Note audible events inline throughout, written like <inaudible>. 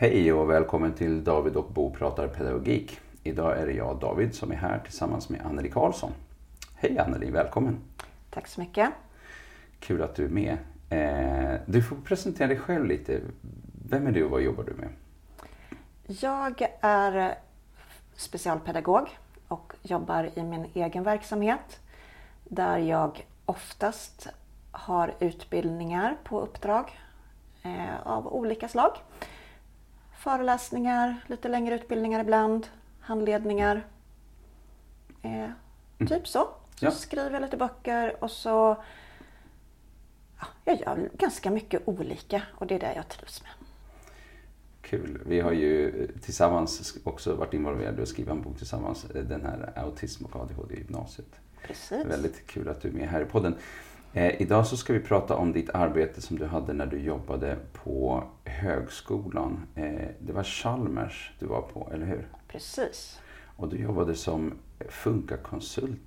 Hej och välkommen till David och Bo pratar pedagogik. Idag är det jag, David, som är här tillsammans med Anneli Karlsson. Hej Anneli, välkommen! Tack så mycket. Kul att du är med. Eh, du får presentera dig själv lite. Vem är du och vad jobbar du med? Jag är specialpedagog och jobbar i min egen verksamhet där jag oftast har utbildningar på uppdrag eh, av olika slag. Föreläsningar, lite längre utbildningar ibland, handledningar. Eh, typ så. Så Ja. skriver jag lite böcker och så ja, jag gör ganska mycket olika och det är det jag trivs med. Kul. Vi har ju tillsammans också varit involverade och skrivit en bok tillsammans, eh, den här Autism och ADHD i gymnasiet. Precis. Väldigt kul att du är med här i podden. Eh, idag så ska vi prata om ditt arbete som du hade när du jobbade på högskolan. Eh, det var Chalmers du var på, eller hur? Precis. Och du jobbade som Funka-konsult,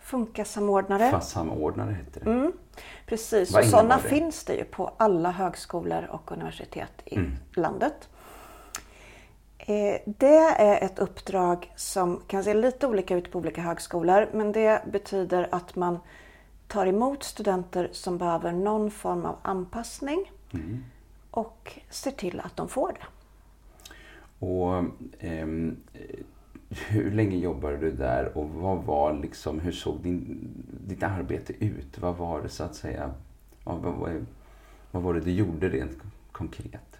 Funka-samordnare. fast samordnare hette det. Mm, precis, och sådana det? finns det ju på alla högskolor och universitet i Mm. landet. Eh, Det är ett uppdrag som kan se lite olika ut på olika högskolor men det betyder att man tar emot studenter som behöver någon form av anpassning Mm. och ser till att de får det. Och eh, hur länge jobbade du där och vad var liksom, hur såg din, ditt arbete ut? Vad var det så att säga, vad, vad, vad, var det du gjorde rent konkret?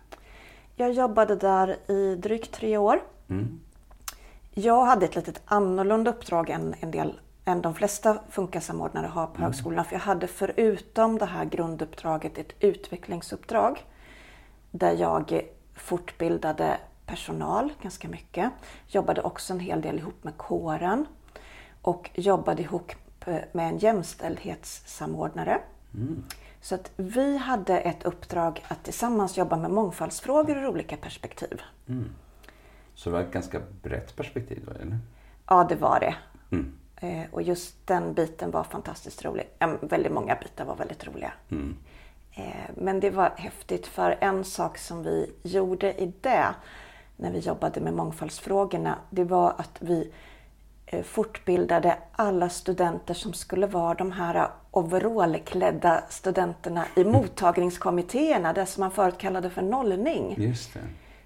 Jag jobbade där i drygt tre år. Mm. Jag hade ett litet annorlunda uppdrag än, en del, än de flesta Funka-samordnare har på högskolorna. För jag hade förutom det här grunduppdraget ett utvecklingsuppdrag där jag fortbildade personal ganska mycket. Jobbade också en hel del ihop med kåren och jobbade ihop med en jämställdhetssamordnare. Så att vi hade ett uppdrag att tillsammans jobba med mångfaldsfrågor ur olika perspektiv. Så det var ett ganska brett perspektiv eller? Ja, det var det. Mm. Eh, och just den biten var fantastiskt rolig. Väldigt många bitar var väldigt roliga. Mm. Eh, men det var häftigt för en sak som vi gjorde i det, när vi jobbade med mångfaldsfrågorna, det var att vi eh, fortbildade alla studenter som skulle vara de här overallklädda studenterna i <laughs> mottagningskommittéerna, det som man förut kallade för nollning. Just det.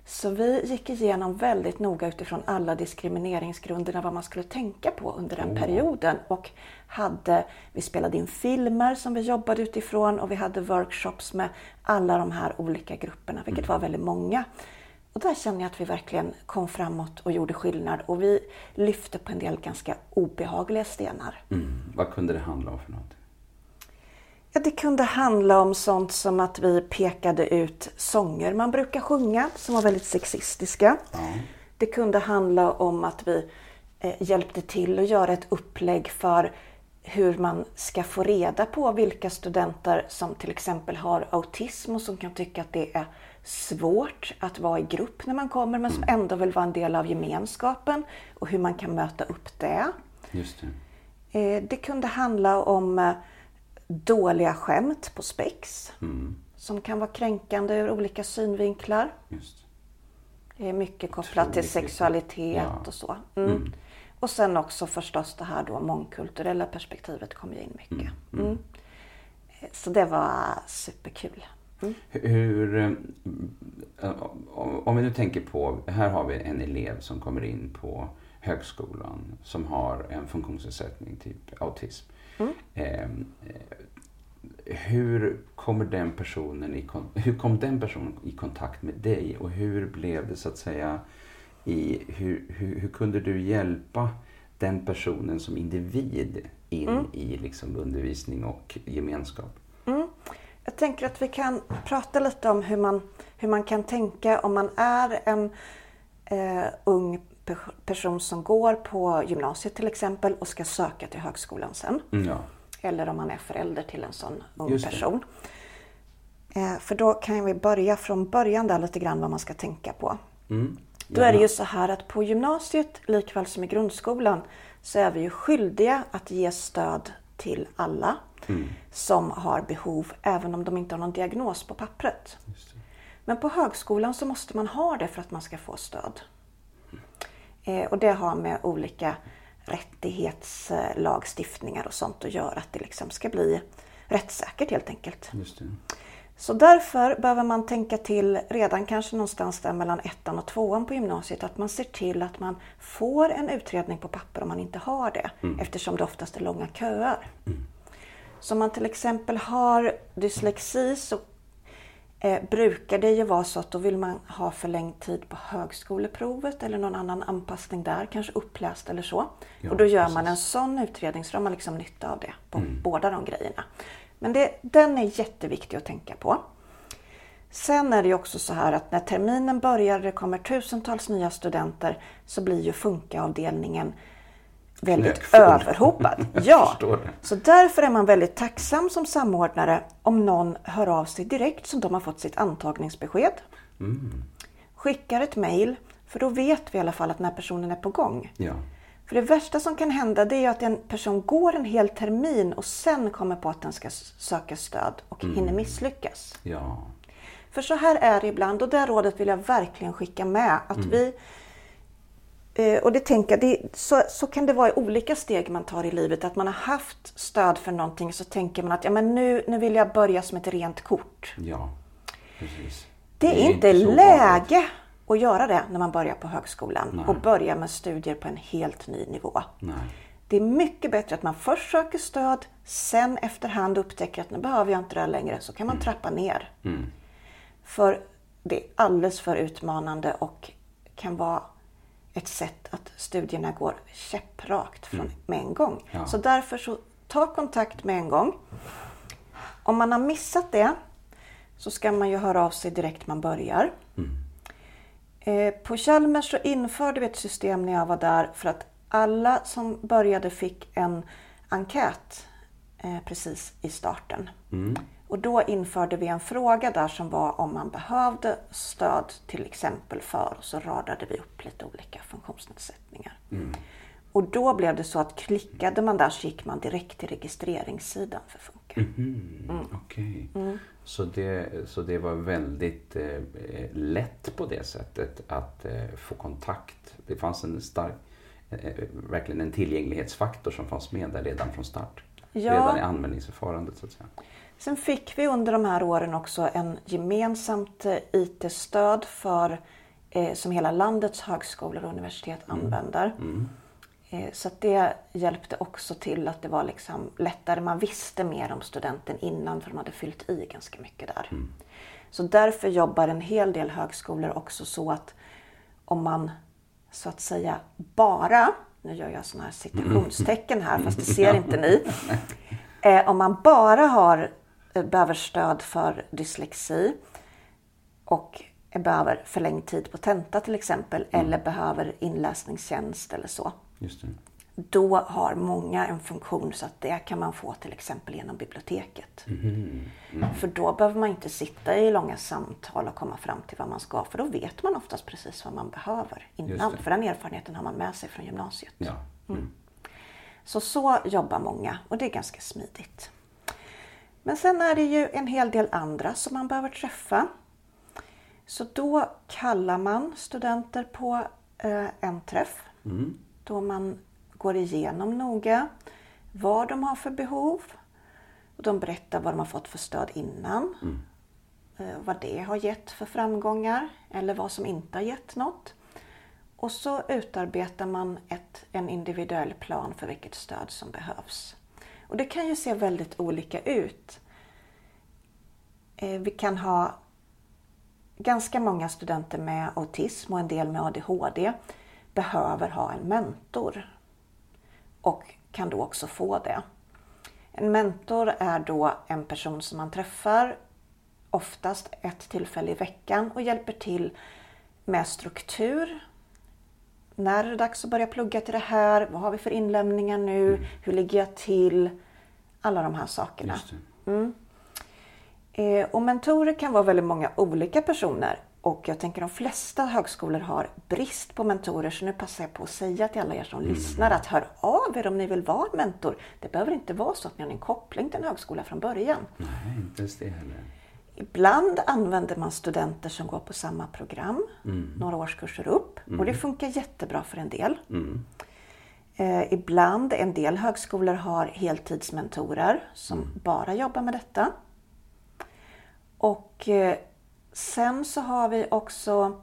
Så vi gick igenom väldigt noga utifrån alla diskrimineringsgrunderna vad man skulle tänka på under den Åh. perioden. Och hade, vi spelade in filmer som vi jobbade utifrån och vi hade workshops med alla de här olika grupperna, vilket var väldigt många. Och där känner jag att vi verkligen kom framåt och gjorde skillnad och vi lyfte på en del ganska obehagliga stenar. Mm. Vad kunde det handla om för något? Ja, det kunde handla om sånt som att vi pekade ut sånger man brukar sjunga som var väldigt sexistiska. Ja. Det kunde handla om att vi eh, hjälpte till att göra ett upplägg för hur man ska få reda på vilka studenter som till exempel har autism och som kan tycka att det är svårt att vara i grupp när man kommer men som ändå vill vara en del av gemenskapen och hur man kan möta upp det. Just det. Eh, Det kunde handla om eh, dåliga skämt på spex Mm. som kan vara kränkande ur olika synvinklar. Just. Det är mycket kopplat till sexualitet Ja. och så. Mm. Och sen också förstås det här då mångkulturella perspektivet kom ju in mycket. Mm. Eh, Så det var superkul. Mm. Hur, eh, om- om vi nu tänker på, här har vi en elev som kommer in på högskolan som har en funktionsnedsättning, typ autism. Eh, eh, hur, kommer den personen i, hur kom den personen i kontakt med dig och hur blev det så att säga i, hur, hur, hur kunde du hjälpa den personen som individ in i liksom undervisning och gemenskap? Mm. Jag tänker att vi kan prata lite om hur man, hur man kan tänka om man är en eh, ung person som går på gymnasiet till exempel och ska söka till högskolan sen. Mm, Ja. Eller om man är förälder till en sån ung person. Eh, för då kan vi börja från början där lite grann vad man ska tänka på. Mm. Då är det ju så här att på gymnasiet likväl som i grundskolan så är vi ju skyldiga att ge stöd till alla som har behov även om de inte har någon diagnos på pappret. Men på högskolan så måste man ha det för att man ska få stöd. Eh, och det har med olika rättighetslagstiftningar och sånt att göra. Att det liksom ska bli rättssäkert helt enkelt. Så därför behöver man tänka till redan kanske någonstans där mellan ettan och tvåan på gymnasiet att man ser till att man får en utredning på papper om man inte har det. Eftersom det oftast är långa köer. Så om man till exempel har dyslexi så eh, brukar det ju vara så att då vill man ha förlängd tid på högskoleprovet eller någon annan anpassning där, kanske uppläst eller så. Ja, och då gör man precis. en sån utredning så då har man liksom nytta av det på båda de grejerna. Men det, den är jätteviktig att tänka på. Sen är det ju också så här att när terminen börjar och det kommer tusentals nya studenter så blir ju Funka-avdelningen väldigt Knökfull. överhopad. <laughs> Ja, så därför är man väldigt tacksam som samordnare om någon hör av sig direkt som de har fått sitt antagningsbesked. Skickar ett mejl, för då vet vi i alla fall att den här personen är på gång. Ja. För det värsta som kan hända det är att en person går en hel termin och sen kommer på att den ska söka stöd och hinner misslyckas. Ja. För så här är det ibland och det rådet vill jag verkligen skicka med. Att vi, eh, och det tänker det, så, så kan det vara i olika steg man tar i livet. Att man har haft stöd för någonting så tänker man att ja, men nu, nu vill jag börja som ett rent kort. Ja. Precis. Det är, inte så vanligt. läge att göra det när man börjar på högskolan Nej. och börja med studier på en helt ny nivå. Nej. Det är mycket bättre att man först söker stöd, sen efterhand upptäcker att nu behöver jag inte det här längre, så kan man trappa ner. Mm. För det är alldeles för utmanande och kan vara ett sätt att studierna går käpprakt från, med en gång. Mm. Ja. Så därför så ta kontakt med en gång. Om man har missat det så ska man ju höra av sig direkt man börjar. Eh, På Chalmers så införde vi ett system när jag var där för att alla som började fick en enkät eh, precis i starten. Och då införde vi en fråga där som var om man behövde stöd till exempel för, och så radade vi upp lite olika funktionsnedsättningar. Och då blev det så att klickade man där så gick man direkt till registreringssidan för Funka. Mm. Okej. Så, det, så det var väldigt eh, lätt på det sättet att eh, få kontakt. Det fanns en stark, eh, verkligen en tillgänglighetsfaktor som fanns med där redan från start. Ja. Redan i användningsförfarandet så att säga. Sen fick vi under de här åren också en gemensamt eh, IT-stöd för, eh, som hela landets högskolor och universitet använder. Eh, så det hjälpte också till att det var liksom lättare. Man visste mer om studenten innan för de hade fyllt i ganska mycket där. Så därför jobbar en hel del högskolor också så att om man så att säga bara, nu gör jag sådana här citationstecken här fast det ser inte ni. <laughs> Eh, om man bara har, behöver stöd för dyslexi och behöver förlängd tid på tenta till exempel eller behöver inläsningstjänst eller så. Då har många en funktion så att det kan man få till exempel genom biblioteket. För då behöver man inte sitta i långa samtal och komma fram till vad man ska. För då vet man oftast precis vad man behöver innan. För den erfarenheten har man med sig från gymnasiet. Ja. Mm. Så så jobbar många och det är ganska smidigt. Men sen är det ju en hel del andra som man behöver träffa. Så då kallar man studenter på eh, en träff. Då man går igenom noga vad de har för behov. Och de berättar vad de har fått för stöd innan. Eh, vad det har gett för framgångar eller vad som inte har gett något. Och så utarbetar man ett, en individuell plan för vilket stöd som behövs. Och det kan ju se väldigt olika ut. Eh, Vi kan ha ganska många studenter med autism och en del med ADHD behöver ha en mentor och kan då också få det. En mentor är då en person som man träffar oftast ett tillfälle i veckan och hjälper till med struktur. När är det dags att börja plugga till det här? Vad har vi för inlämningar nu? Hur ligger jag till? Alla de här sakerna. Det. Eh, Och mentorer kan vara väldigt många olika personer. Och jag tänker de flesta högskolor har brist på mentorer. Så nu passar jag på att säga till alla er som lyssnar att hör av er om ni vill vara mentor. Det behöver inte vara så att ni har en koppling till en högskola från början. Nej, inte ens det heller. Ibland använder man studenter som går på samma program, Mm. några årskurser upp. Och det funkar jättebra för en del. Mm. Eh, ibland, en del högskolor har heltidsmentorer som Mm. bara jobbar med detta. Och eh, sen så har vi också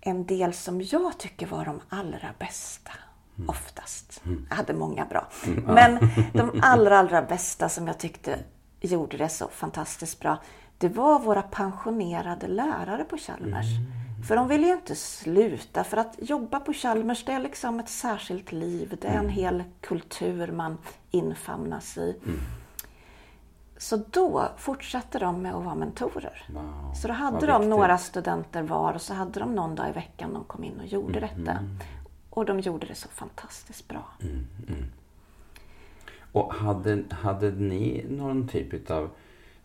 en del som jag tycker var de allra bästa. Mm. Oftast. Jag hade många bra. Men de <laughs> allra, allra bästa som jag tyckte gjorde det så fantastiskt bra. Det var våra pensionerade lärare på Chalmers. För de ville ju inte sluta. För att jobba på Chalmers det är liksom ett särskilt liv. Det är en hel kultur man infamnas i. Så då fortsatte de med att vara mentorer. Wow, Så då hade de viktigt. några studenter var och så hade de någon dag i veckan de kom in och gjorde Mm. detta. Och de gjorde det så fantastiskt bra. Och hade, hade ni någon typ av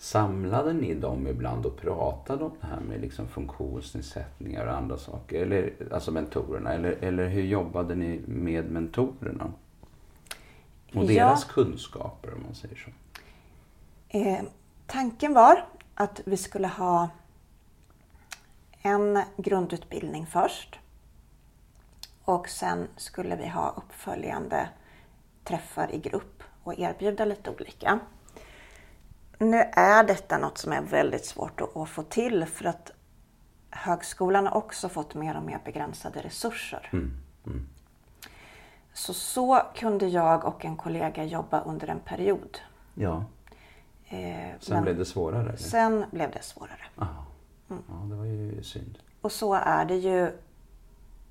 Samlade ni dem ibland och pratade om det här med liksom funktionsnedsättningar och andra saker? Eller, alltså mentorerna. Eller, eller hur jobbade ni med mentorerna? Och Ja. deras kunskaper om man säger så. Eh, tanken var att vi skulle ha en grundutbildning först. Och sen skulle vi ha uppföljande träffar i grupp och erbjuda lite olika. Nu är detta något som är väldigt svårt att, att få till för att högskolan har också fått mer och mer begränsade resurser. Så så kunde jag och en kollega jobba under en period. Ja. Eh, Sen blev det svårare? Eller? sen blev det svårare. Aha. Ja, det var ju synd. Och så är det ju.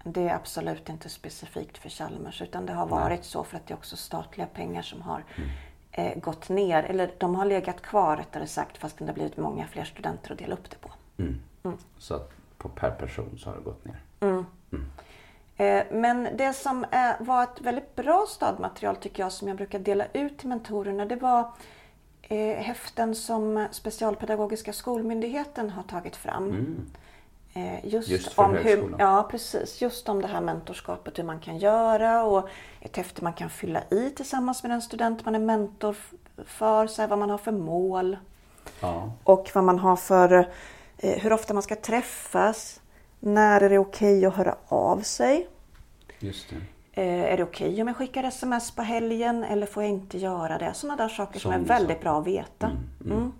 Det är absolut inte specifikt för Chalmers utan det har varit så för att det är också statliga pengar som har eh, gått ner. Eller de har legat kvar rättare sagt fast det har blivit många fler studenter att dela upp det på. Så att på per person så har det gått ner. Eh, Men det som eh, var ett väldigt bra stödmaterial tycker jag som jag brukar dela ut till mentorerna det var eh, häften som Specialpedagogiska skolmyndigheten har tagit fram. Eh, Just, Just om hur, högskolan. Ja, precis. Just om det här mentorskapet, hur man kan göra och ett häfte man kan fylla i tillsammans med den student man är mentor för, så här, vad man har för mål Ja. och vad man har för, eh, hur ofta man ska träffas, när är det okej att höra av sig? Just det. Eh, är det okej om jag skickar sms på helgen eller får jag inte göra det? Sådana där saker som är Sådana väldigt saker. bra att veta. Mm.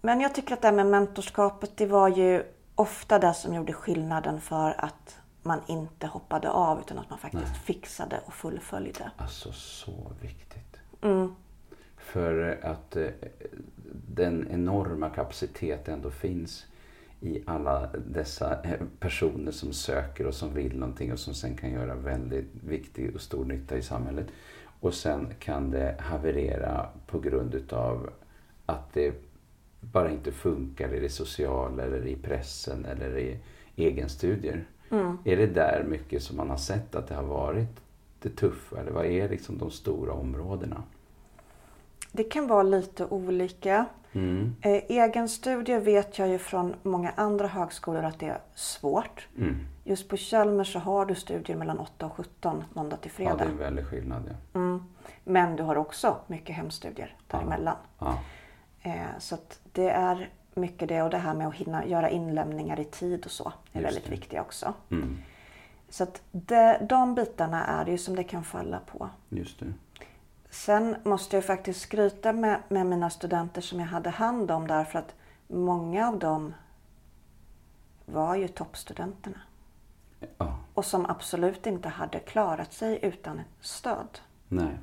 Men jag tycker att det här med mentorskapet, det var ju ofta det som gjorde skillnaden för att man inte hoppade av utan att man faktiskt fixade och fullföljde. Alltså så viktigt. Mm. För att eh, den enorma kapacitet ändå finns i alla dessa eh, personer som söker och som vill någonting och som sen kan göra väldigt viktig och stor nytta i samhället. Och sen kan det haverera på grund utav att det bara inte funkar i det sociala eller i pressen eller i egenstudier. Är det där mycket som man har sett att det har varit det tuffa? Eller vad är liksom de stora områdena? Det kan vara lite olika. Mm. Eh, egenstudier vet jag ju från många andra högskolor att det är svårt. Mm. Just på Chalmers så har du studier mellan 8 och 17 måndag till Ja, fredag. det är en väldig skillnad. Ja. Mm. Men du har också mycket hemstudier däremellan. Ja. Eh, så att det är mycket det och det här med att hinna göra inlämningar i tid och så är Just väldigt det. viktiga också. Mm. Så att det, de bitarna är det ju som det kan falla på. Just det. Sen måste jag faktiskt skryta med, med mina studenter som jag hade hand om därför att många av dem var ju toppstudenterna. Ja. Och som absolut inte hade klarat sig utan stöd. Nej.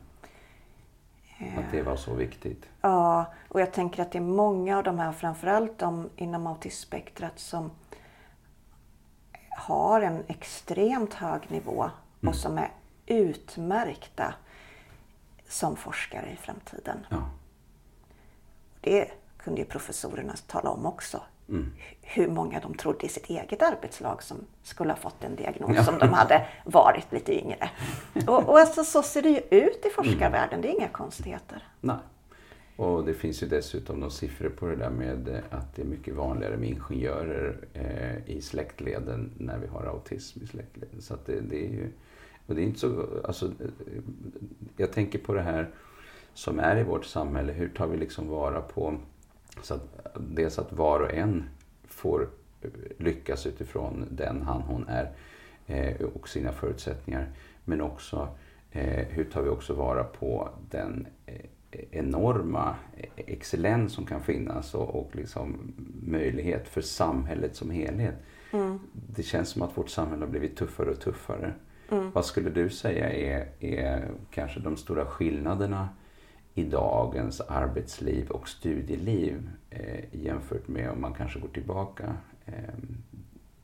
Att det var så viktigt. Ja, och jag tänker att det är många av de här, framförallt de inom autismspektrat som har en extremt hög nivå och som är utmärkta som forskare i framtiden. Ja. Det kunde ju professorerna tala om också. Hur många de trodde i sitt eget arbetslag som skulle ha fått en diagnos om de hade varit lite yngre. <laughs> Och, och alltså, så ser det ju ut i forskarvärlden, det är inga konstigheter. Nej. Och det finns ju dessutom några siffror på det där med eh, att det är mycket vanligare med ingenjörer eh, i släktleden när vi har autism i släktleden. Så det, det är ju... Och det är inte så... Alltså, eh, jag tänker på det här som är i vårt samhälle. Hur tar vi liksom vara på Så att, dels att var och en får lyckas utifrån den han hon är eh, och sina förutsättningar. Men också eh, hur tar vi också vara på den eh, enorma excellens som kan finnas och, och liksom möjlighet för samhället som helhet. Mm. Det känns som att vårt samhälle har blivit tuffare och tuffare. Mm. Vad skulle du säga är, är kanske de stora skillnaderna i dagens arbetsliv och studieliv eh, jämfört med om man kanske går tillbaka eh,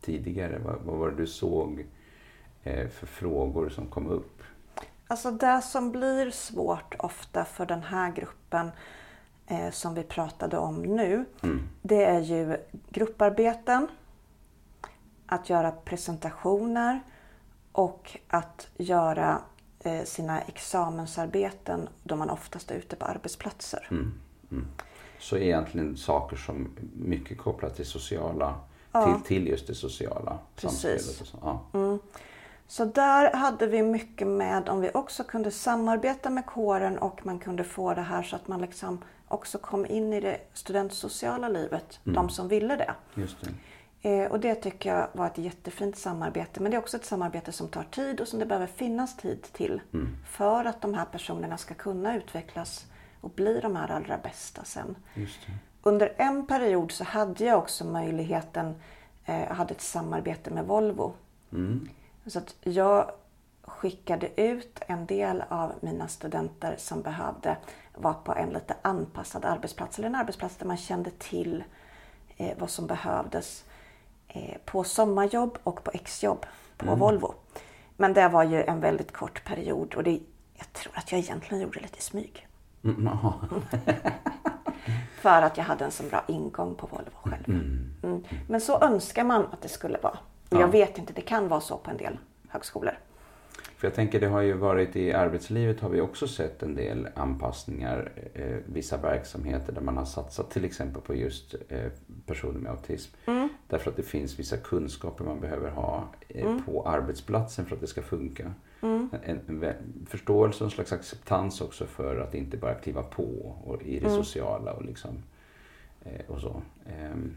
tidigare? Vad, vad, var det du såg eh, för frågor som kom upp? Alltså det som blir svårt ofta för den här gruppen eh, som vi pratade om nu, mm. det är ju grupparbeten, att göra presentationer och att göra sina examensarbeten då man oftast är ute på arbetsplatser. Mm. Mm. Så egentligen saker som mycket kopplat till sociala, ja. till, till just det sociala Precis. Och så. Ja. Mm. Så där hade vi mycket med om vi också kunde samarbeta med kåren och man kunde få det här så att man liksom också kom in i det studentsociala livet, mm. de som ville det. Just det. Eh, och det tycker jag var ett jättefint samarbete. Men det är också ett samarbete som tar tid och som det behöver finnas tid till. Mm. För att de här personerna ska kunna utvecklas och bli de här allra bästa sen. Under en period så hade jag också möjligheten, eh, jag hade ett samarbete med Volvo. Mm. Så att jag skickade ut en del av mina studenter som behövde vara på en lite anpassad arbetsplats. Eller en arbetsplats där man kände till eh, vad som behövdes eh, på sommarjobb och på exjobb på mm. Volvo. Men det var ju en väldigt kort period och det, jag tror att jag egentligen gjorde lite smyg. Mm. <laughs> För att jag hade en så bra ingång på Volvo själv. Mm. mm. Men så önskar man att det skulle vara. Ja. Jag vet inte, det kan vara så på en del högskolor. För jag tänker det har ju varit i arbetslivet har vi också sett en del anpassningar. Eh, vissa verksamheter där man har satsat till exempel på just eh, personer med autism. Mm. Därför att det finns vissa kunskaper man behöver ha eh, mm. på arbetsplatsen för att det ska funka. Mm. En, en, förståelse och en slags acceptans också för att inte bara kliva på och, i det mm. sociala och liksom eh, och så. Ehm.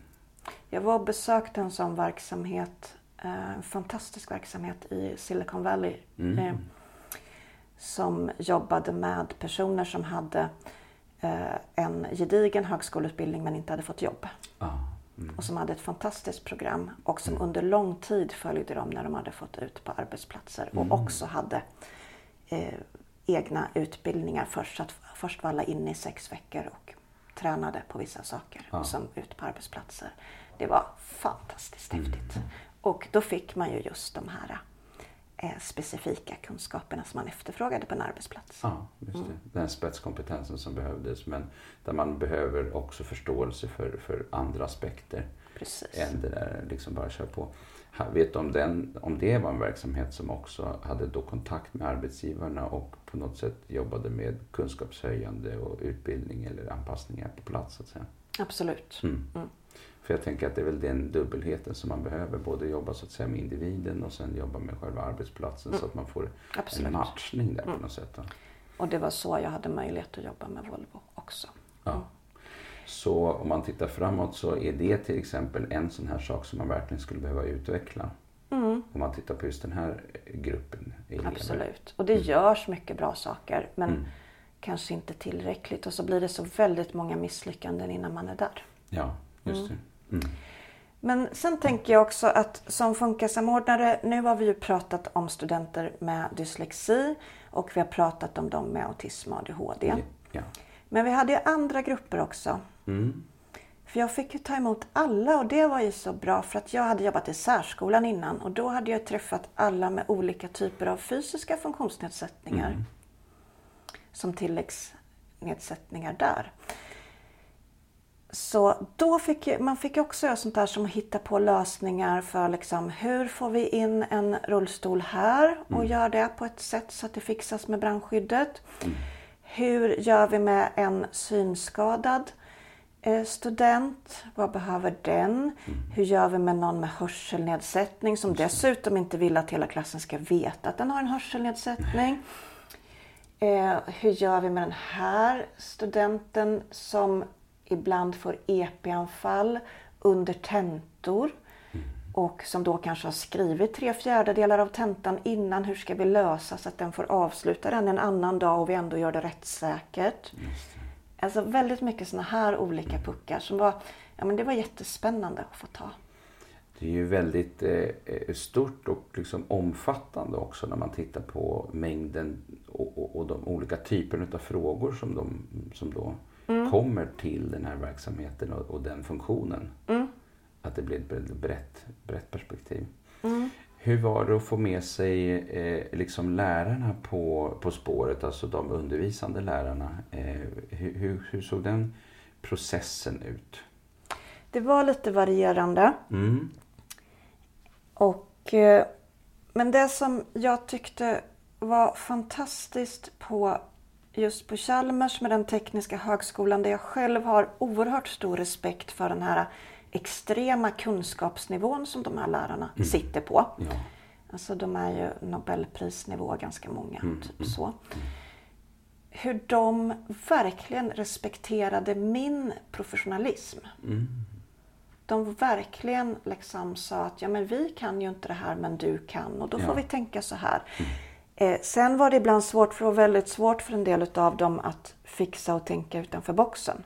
Jag var och besökte en sån verksamhet Eh, en fantastisk verksamhet i Silicon Valley. Mm. Eh, som jobbade med personer som hade eh, en gedigen högskoleutbildning men inte hade fått jobb. Ah. Mm. Och som hade ett fantastiskt program och som mm. under lång tid följde dem när de hade fått ut på arbetsplatser och mm. också hade eh, egna utbildningar först. Att först var alla inne i sex veckor och tränade på vissa saker ah. och sen ut på arbetsplatser. Det var fantastiskt häftigt. Mm. Och då fick man ju just de här eh, specifika kunskaperna som man efterfrågade på en arbetsplats. Ja, just det. Mm. Den spetskompetensen som behövdes men där man behöver också förståelse för, för andra aspekter. Precis. Än det där liksom bara köra på. Vet du om, den, om det var en verksamhet som också hade då kontakt med arbetsgivarna och på något sätt jobbade med kunskapshöjande och utbildning eller anpassningar på plats? Så att säga? Absolut. Mm. Mm. För jag tänker att det är väl den dubbelheten som man behöver. Både jobba så att säga med individen och sen jobba med själva arbetsplatsen mm. så att man får Absolut. en matchning där på mm. något sätt. Och det var så jag hade möjlighet att jobba med Volvo också. Ja. Mm. Så om man tittar framåt så är det till exempel en sån här sak som man verkligen skulle behöva utveckla. Mm. Om man tittar på just den här gruppen elever. Absolut. Och det mm. görs mycket bra saker men mm. Kanske inte tillräckligt. Och så blir det så väldigt många misslyckanden innan man är där. Ja, just mm. det. Mm. Men sen tänker jag också att som funkar nu har vi ju pratat om studenter med dyslexi och vi har pratat om dem med autism och ADHD. Ja. Men vi hade ju andra grupper också. Mm. För jag fick ju ta emot alla och det var ju så bra för att jag hade jobbat i särskolan innan och då hade jag träffat alla med olika typer av fysiska funktionsnedsättningar. Mm. Som tilläggsnedsättningar där. Så då fick man fick också göra sånt där som att hitta på lösningar för liksom, hur får vi in en rullstol här och mm. gör det på ett sätt så att det fixas med brandskyddet. Mm. Hur gör vi med en synskadad eh, student? Vad behöver den? Mm. Hur gör vi med någon med hörselnedsättning som dessutom inte vill att hela klassen ska veta att den har en hörselnedsättning? <laughs> Eh, hur gör vi med den här studenten som ibland får EP-anfall under tentor och som då kanske har skrivit tre fjärdedelar av tentan innan. Hur ska vi lösa så att den får avsluta den en annan dag och vi ändå gör det rättssäkert. Alltså väldigt mycket sådana här olika puckar som var, ja men det var jättespännande att få ta. Det är ju väldigt eh, stort och liksom omfattande också när man tittar på mängden och, och, de olika typerna av frågor som, de, som då mm. kommer till den här verksamheten och, och den funktionen. Mm. Att det blir ett brett, brett perspektiv. Mm. Hur var det att få med sig eh, liksom lärarna på, på spåret, alltså de undervisande lärarna? Eh, hur, hur, såg den processen ut? Det var lite varierande. Mm. Och, eh, men det som jag tyckte var fantastiskt på just på Chalmers med den tekniska högskolan där jag själv har oerhört stor respekt för den här extrema kunskapsnivån som de här lärarna mm. sitter på. Ja. Alltså de är ju Nobelprisnivå ganska många, mm. typ mm. så. Hur de verkligen respekterade min professionalism. Mm. De verkligen liksom sa att ja men vi kan ju inte det här men du kan och då ja. får vi tänka så här. Eh, sen var det ibland svårt, för det var väldigt svårt för en del av dem att fixa och tänka utanför boxen.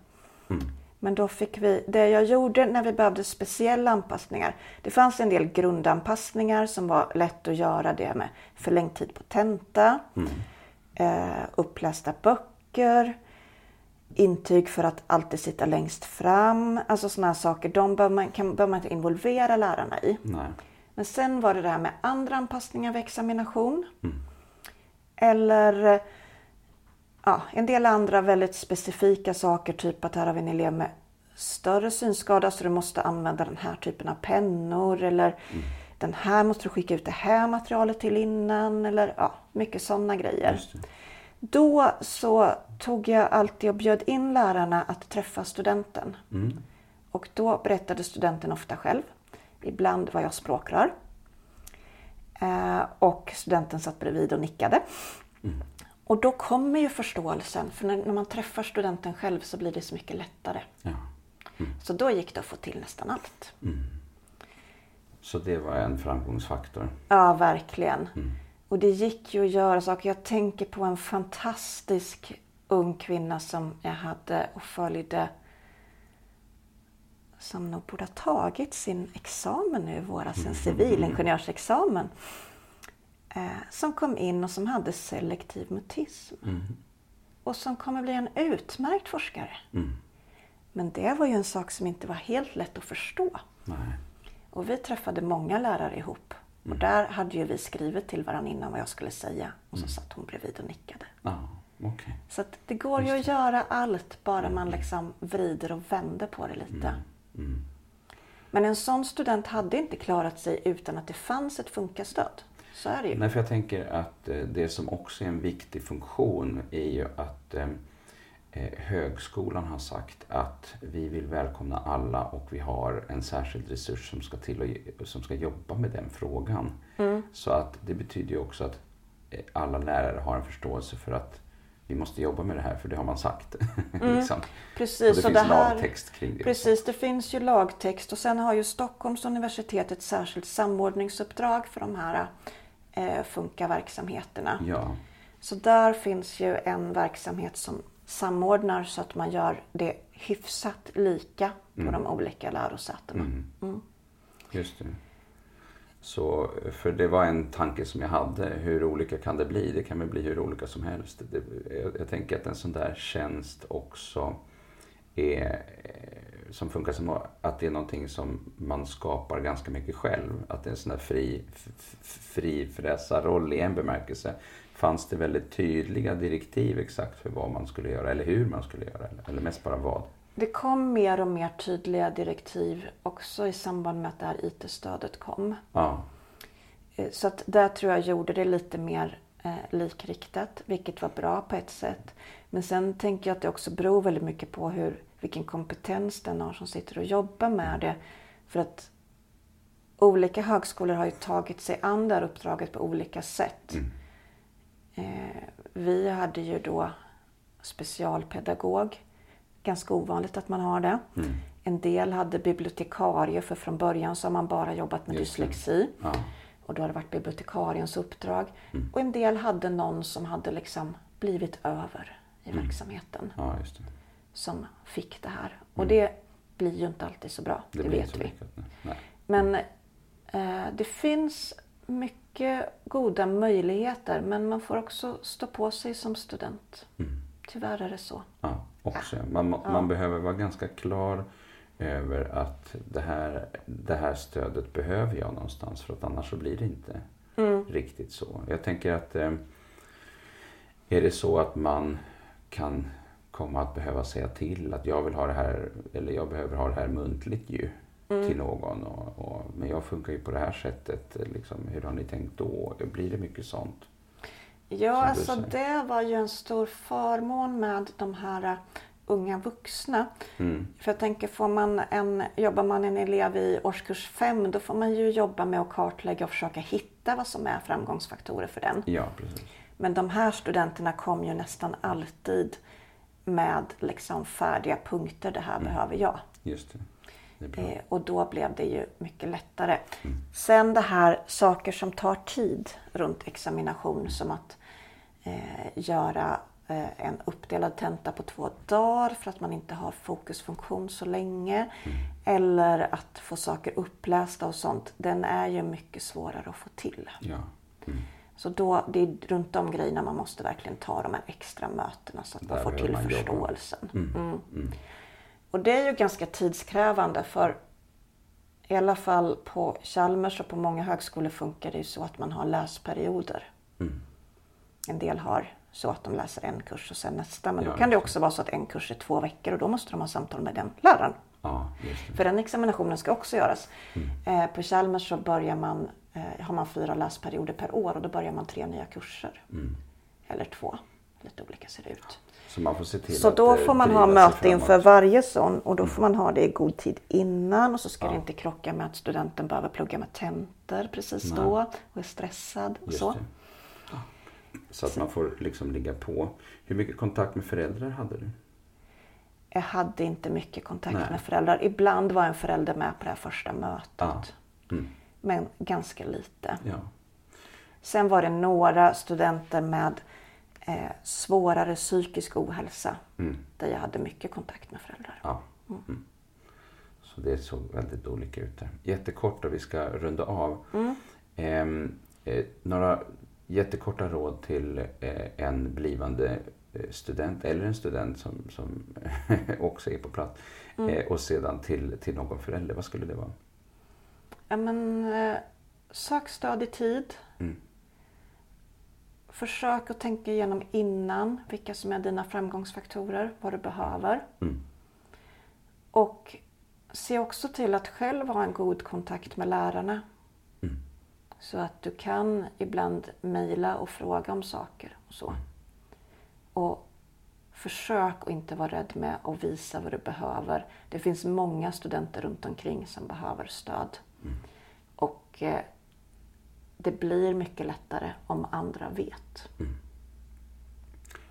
Mm. Men då fick vi, det jag gjorde när vi behövde speciella anpassningar. Det fanns en del grundanpassningar som var lätt att göra det med förlängd tid på tenta, mm. eh, upplästa böcker, intyg för att alltid sitta längst fram. Alltså sådana saker. De bör man, kan, bör man inte involvera lärarna i. Nej. Men sen var det det här med andra anpassningar vid examination. Mm. Eller ja, en del andra väldigt specifika saker, typ att här har vi en elev med större synskada så du måste använda den här typen av pennor eller mm. den här måste du skicka ut det här materialet till innan eller ja, mycket sådana grejer. Då så tog jag alltid och bjöd in lärarna att träffa studenten. Mm. Och då berättade studenten ofta själv. Ibland var jag språkrör. Eh, och studenten satt bredvid och nickade. Mm. Och då kommer ju förståelsen, för när, när, man träffar studenten själv så blir det så mycket lättare. Ja. Mm. Så då gick det att få till nästan allt. Mm. Så det var en framgångsfaktor? Ja, verkligen. Mm. Och det gick ju att göra saker. Jag tänker på en fantastisk ung kvinna som jag hade och följde som nog borde ha tagit sin examen nu i våras, en civilingenjörsexamen. Eh, som kom in och som hade selektiv mutism. Mm. Och som kommer bli en utmärkt forskare. Mm. Men det var ju en sak som inte var helt lätt att förstå. Nej. Och vi träffade många lärare ihop. Mm. Och där hade ju vi skrivit till varandra innan vad jag skulle säga. Och så mm. satt hon bredvid och nickade. Ah, okay. Så det går Just ju att göra allt bara man mm. liksom vrider och vänder på det lite. Mm. Mm. Men en sån student hade inte klarat sig utan att det fanns ett funkastöd. Så är det ju. Nej, för jag tänker att eh, det som också är en viktig funktion är ju att eh, eh, högskolan har sagt att vi vill välkomna alla och vi har en särskild resurs som ska, till och, som ska jobba med den frågan. Mm. Så att det betyder ju också att alla lärare har en förståelse för att vi måste jobba med det här för det har man sagt. <laughs> Mm. liksom. Precis, och det finns det här, lagtext kring det. Precis, också. det finns ju lagtext och sen har ju Stockholms universitet ett särskilt samordningsuppdrag för de här eh, Funka-verksamheterna. Ja. Så där finns ju en verksamhet som samordnar så att man gör det hyfsat lika på mm. de olika lärosätena. Mm. Mm. Just det. Så, för det var en tanke som jag hade. Hur olika kan det bli? Det kan väl bli hur olika som helst. Det, jag, jag, tänker att en sån där tjänst också är eh, som funkar som att det är någonting som man skapar ganska mycket själv. Att det är en sån där fri, frifräsarroll i en bemärkelse. Fanns det väldigt tydliga direktiv exakt för vad man skulle göra eller hur man skulle göra? Eller mest bara vad? Det kom mer och mer tydliga direktiv också i samband med att det här IT-stödet kom. Ja. Eh, så att där tror jag gjorde det lite mer eh, likriktat, vilket var bra på ett sätt. Men sen tänker jag att det också beror väldigt mycket på hur vilken kompetens den har som sitter och jobbar med det. För att olika högskolor har ju tagit sig an det här uppdraget på olika sätt. Mm. Eh, vi hade ju då specialpedagog ganska ovanligt att man har det. Mm. En del hade bibliotekarie för från början så har man bara jobbat med Just det. dyslexi. Ja. Och då har det varit bibliotekariens uppdrag. Mm. Och en del hade någon som hade liksom blivit över i Mm. verksamheten. ja, det. Som fick det här. Och det blir ju inte alltid så bra, det, Mm. blir vet vi. Men eh, det finns mycket goda möjligheter men man får också stå på sig som student. Mm. Tyvärr är det så. Ja, också. Man, man behöver vara ganska klar över att det här, det här stödet behöver jag någonstans för att annars så blir det inte riktigt så. Jag tänker att eh, är det så att man kan komma att behöva säga till att jag vill ha det här eller jag behöver ha det här muntligt ju till någon och, och, men jag funkar ju på det här sättet. Liksom, hur har ni tänkt då? Blir det mycket sånt? Ja, alltså det var ju en stor förmån med de här eh, unga vuxna. Mm. För jag tänker, får man en, jobbar man en elev i årskurs 5 då får man ju jobba med att kartlägga och försöka hitta vad som är framgångsfaktorer för den. Ja, precis. Men de här studenterna kom ju nästan alltid med liksom färdiga punkter. Det här behöver jag. Just det. Eh, och då blev det ju mycket lättare. Sen det här saker som tar tid runt examination som att göra eh, en uppdelad tenta på två dagar för att man inte har fokusfunktion så länge. Eller att få saker upplästa och sånt. Den är ju mycket svårare att få till. Ja. Mm. Så då, det är runt de grejerna man måste verkligen ta de här extra mötena så att man Där får till man förståelsen. Mm. Och det är ju ganska tidskrävande för i alla fall på Chalmers och på många högskolor funkar det ju så att man har läsperioder. Mm. En del har så att de läser en kurs och sen nästa. Men Ja, då kan det också vara så att en kurs är två veckor och då måste de ha samtal med den läraren. ja. För den examinationen ska också göras. Mm. Eh, på Chalmers så börjar man, eh, har man fyra läsperioder per år och då börjar man tre nya kurser. Mm. Eller två. Lite olika ser det ut. Så man får se till Så då eh, får man ha möte inför varje sån och då får man ha det i god tid innan och så ska Ja. det inte krocka med att studenten behöver plugga med tentor precis Nej. då och är stressad och Just så. det. Så att man får liksom ligga på. Hur mycket kontakt med föräldrar hade du? Jag hade inte mycket kontakt Nej. med föräldrar. Ibland var en förälder med på det här första mötet. Ja. Mm. Men ganska lite. Ja. Sen var det några studenter med eh, svårare psykisk ohälsa Mm. där jag hade mycket kontakt med föräldrar. ja. Mm. Så det såg väldigt olika ut där. Jättekort och vi ska runda av. Ehm, eh, några jättekorta råd till eh, en blivande eh, student eller en student som, som <laughs> också är på plats. Mm. Eh, och sedan till, till någon förälder. Vad skulle det vara? Ja, men, sök stöd i tid. Mm. Försök att tänka igenom innan vilka som är dina framgångsfaktorer, vad du behöver. Mm. Och se också till att själv ha en god kontakt med lärarna. Mm. Så att du kan ibland mejla och fråga om saker och så. Och försök att inte vara rädd med att visa vad du behöver. Det finns många studenter runt omkring som behöver stöd. Och eh, det blir mycket lättare om andra vet.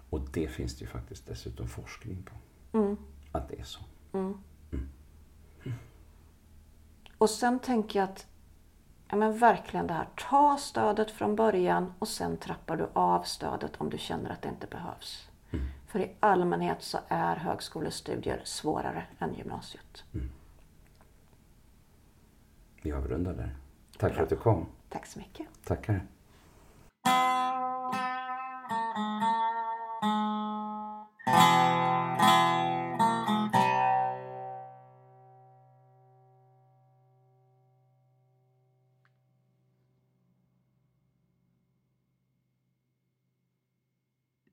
Och det finns det ju faktiskt dessutom forskning på. Mm. Att det är så. Och sen tänker jag att ja, men verkligen det här, ta stödet från början och sen trappar du av stödet om du känner att det inte behövs. För i allmänhet så är högskolestudier svårare än gymnasiet. Vi avrundar där. Tack för att du kom. Tack så mycket. Tackar.